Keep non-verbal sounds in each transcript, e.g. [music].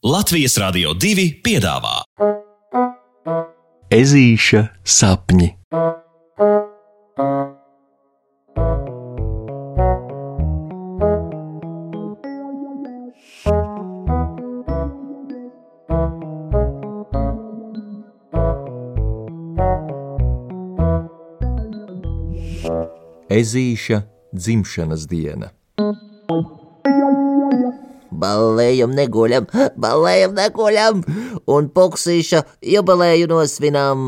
Latvijas Rādio 2 piedāvā Ezīša sapņi. Ezīša dzimšanas diena. Balējam, neguļam, balējam, neguļam, un puksīša jubileju nosvinam.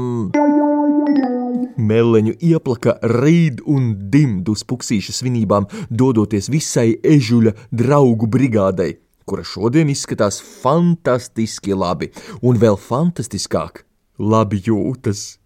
Meleņu ieplaka rīd un dimd uz puksīša svinībām, dodoties visai ežuļa draugu brigādei, kura šodien izskatās fantastiski labi, un vēl fantastiskāk - labi jūtas.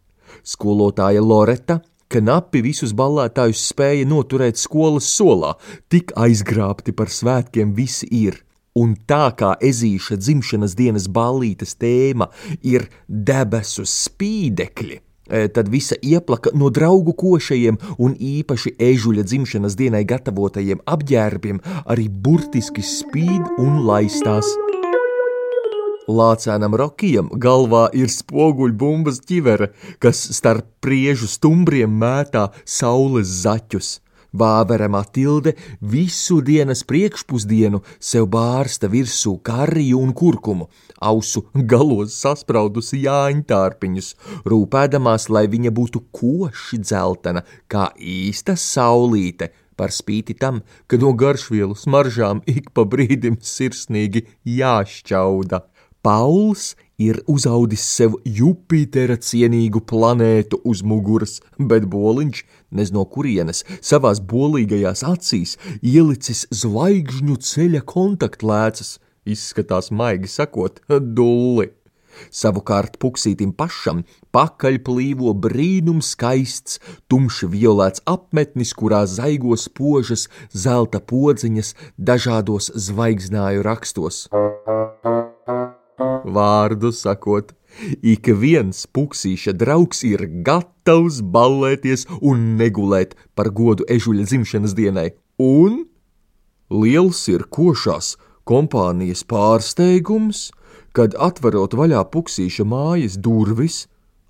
Skolotāja Loreta knapi visus ballētājus spēja noturēt skolas solā, tik aizgrābti par svētkiem visi ir. Un tā kā ezīša dzimšanas dienas ballītes tēma ir debesu spīdekļi, e, tad visa ieplaka no draugu košajiem un īpaši ežuļa dzimšanas dienai gatavotajiem apģērbiem arī burtiski spīd un laistās. Lācēnam Rokijam galvā ir spoguļbumbas ķivere, kas starp priežu stumbriem mētā saules zaķus. Vāvere Matilde visu dienas priekšpusdienu sev bārsta virsū kariju un kurkumu, ausu galos saspraudusi jāņtārpiņus, rūpēdamās, lai viņa būtu koši dzeltena, kā īsta saulīte, par spīti tam, ka no garšvielu smaržām ik pa brīdim sirsnīgi jāšķauda. Pauls ir uzaudis sev Jupitera cienīgu planētu uz muguras, bet boliņš, nez no kurienes, savās bolīgajās acīs ielicis zvaigžņu ceļa kontaktlēcas, izskatās maigi sakot, dulli. Savukārt puksītim pašam pakaļ plīvo brīnums skaists, tumši violēts apmetnis, kurā zaigos požas zelta podziņas dažādos zvaigznāju rakstos. Vārdu sakot, ik viens puksīša draugs ir gatavs ballēties un negulēt par godu ežuļa dzimšanas dienai, un liels ir košās kompānijas pārsteigums, kad atverot vaļā puksīša mājas durvis,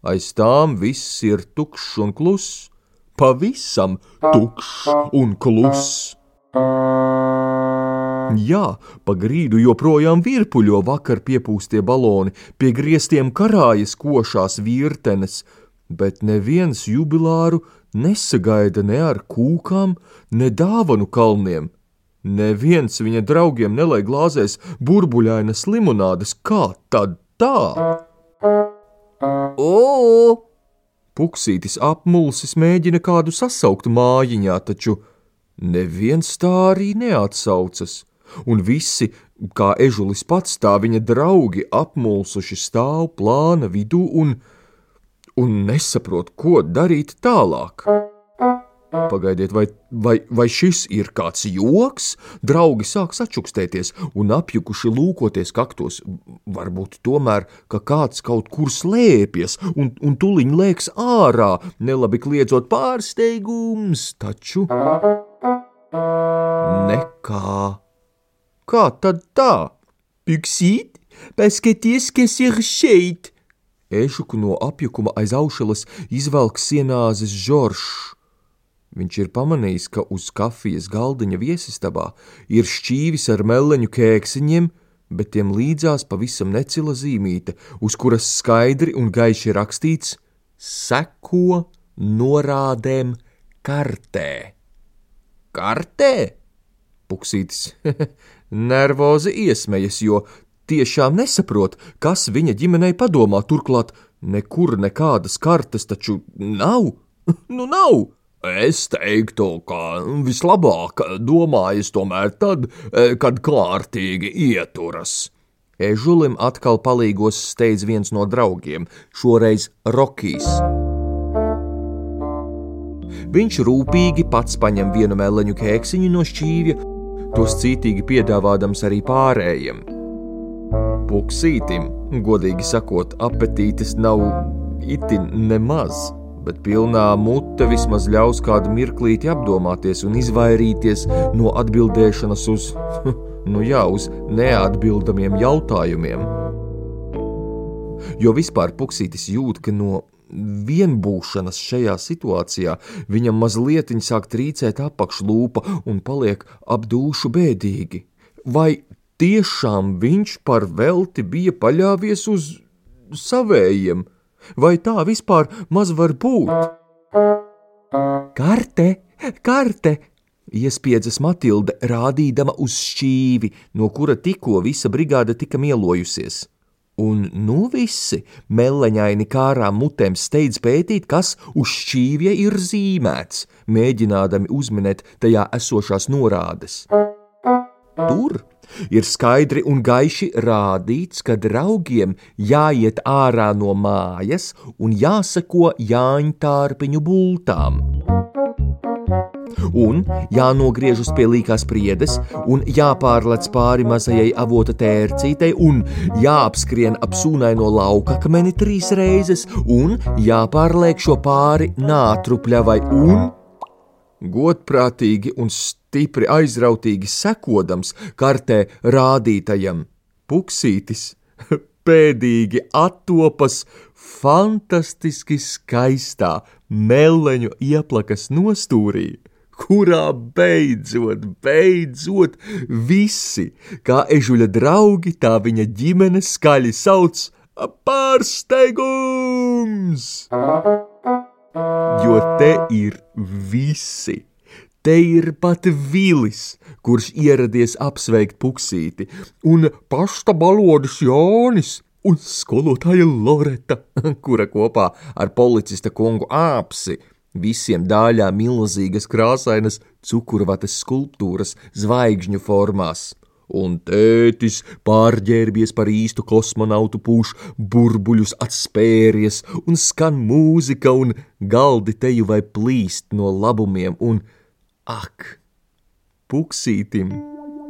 aiz tām viss ir tukšs un kluss, pavisam tukšs un kluss. Jā, pa grīdu joprojām virpuļo vakar piepūstie baloni, pie griestiem karājas košās virtenes, bet neviens jubilāru nesagaida ne ar kūkām, ne dāvanu kalniem. Neviens viņa draugiem nelai glāzēs burbuļainas limonādes, kā tad tā? O! Puksītis apmulsis mēģina kādu sasaukt mājiņā, taču neviens tā arī neatsaucas un visi, kā ežulis pats, tā viņa draugi apmulsuši stāv plāna vidū un, un nesaprot, ko darīt tālāk. Pagaidiet, vai, vai, vai šis ir kāds joks? Draugi sāk sačukstēties un apjukuši lūkoties kaktos. Varbūt tomēr, ka kāds kaut kur slēpjas un, un tuliņ lēks ārā, nelabi kliedzot pārsteigums, taču nekā. Kā tad tā? Piksīt, paskaties, kas ir šeit! Ežuku no apjukuma aiz aušalas izvelk sienāzes žoršs. Viņš ir pamanījis, ka uz kafijas galdiņa viesistabā ir šķīvis ar meleņu kēksiņiem, bet tiem līdzās pavisam necila zīmīte, uz kuras skaidri un gaiši rakstīts seko norādēm kartē. Kartē? Puksītis [laughs] nervozi iesmējas, jo tiešām nesaprot, kas viņa ģimenei padomā. Turklāt nekur nekādas kartes taču nav. [laughs] Nu, nav! Es teiktu, ka vislabāk domājas tomēr tad, kad kārtīgi ieturas. Ežulim atkal palīgos steidz viens no draugiem, šoreiz Rokijs. Viņš rūpīgi pats paņem vienu meleņu kēksiņu no šķīvja tos cītīgi piedāvādams arī pārējiem. Puksītim, godīgi sakot, apetītes nav itin nemaz, bet pilnā mute vismaz ļaus kādu mirklīti apdomāties un izvairīties no atbildēšanas uz [laughs] Nu jā, uz neatbildamiem jautājumiem. Jo vispār Puksītis jūt, ka no vienbūšanas šajā situācijā viņam mazliet sāk trīcēt apakšlūpa un paliek apdūšu bēdīgi. Vai tiešām viņš par velti bija paļāvies uz savējiem, vai tā vispār maz var būt? Karte, karte! Iespiedzas Matilde, rādīdama uz šķīvi, no kura tikko visa brigāde tika mielojusies. Un nu visi meleņaini kārām mutēm steidz pētīt, kas uz šķīvja ir zīmēts, mēģinādami uzminēt tajā esošās norādes. Tur ir skaidri un gaiši rādīts, ka draugiem jāiet ārā no mājas un jāseko jāņtārpiņu bultām un jānogriežas pie līkās priedes, un jāpārlec pāri mazajai avota tērcītei, un jāapskrien ap sūnaino laukakmeni trīs reizes, un jāpārliek šo pāri nātrupļavai, un godprātīgi un stipri aizrautīgi sekodams kartē rādītajam puksītis. [laughs] Pēdīgi attopas fantastiski skaistā meleņu ieplakas nostūrī, kurā beidzot, beidzot visi, kā ežuļa draugi, tā viņa ģimene skaļi sauc pārsteigums! Jo te ir visi. Te ir pat Vilis, kurš ieradies apsveikt puksīti, un pasta balodis Jānis, un skolotāja Loreta, kura kopā ar policista kungu āpsi Visiem dāļā milzīgas krāsainas cukurvates skulptūras zvaigžņu formās. Un tētis pārģērbies par īstu kosmonautu pūš, burbuļus atspēries, un skan mūzika, un galdi teju vai plīst no labumiem, un ak, puksītim,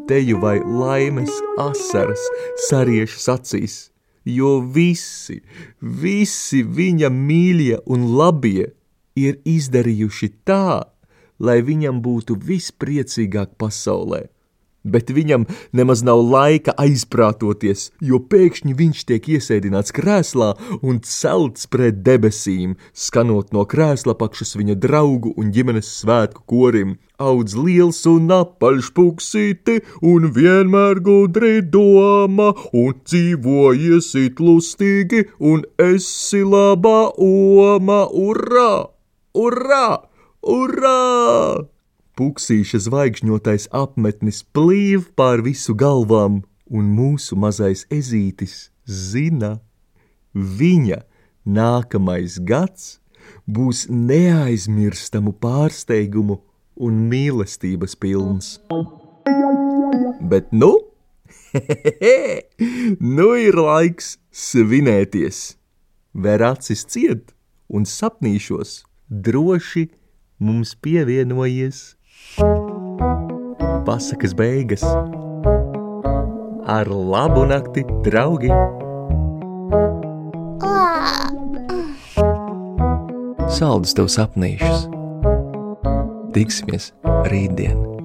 teju vai laimes asaras sariešas acīs, jo visi, visi viņa mīļie un labie ir izdarījuši tā, lai viņam būtu vispriecīgāk pasaulē. Bet viņam nemaz nav laika aizprātoties, jo pēkšņi viņš tiek iesēdināts krēslā un celts pret debesīm, skanot no krēsla pakšas viņa draugu un ģimenes svētku korim. Audz liels un apaļš puksīti, un vienmēr gudri doma, un dzīvojiesit lustīgi, un esi labā oma, urā! Urā! Urā! Puksīša zvaigžņotais apmetnis plīv pār visu galvām, un mūsu mazais ezītis zina, viņa nākamais gads būs neaizmirstamu pārsteigumu un mīlestības pilns. Bet nu, [laughs] nu ir laiks svinēties, vēr acis ciet un sapnīšos droši mums pievienojies. Pasakas beigas ar labu nakti, draugi! Saldus tev sapnīšus! Tiksimies rītdien!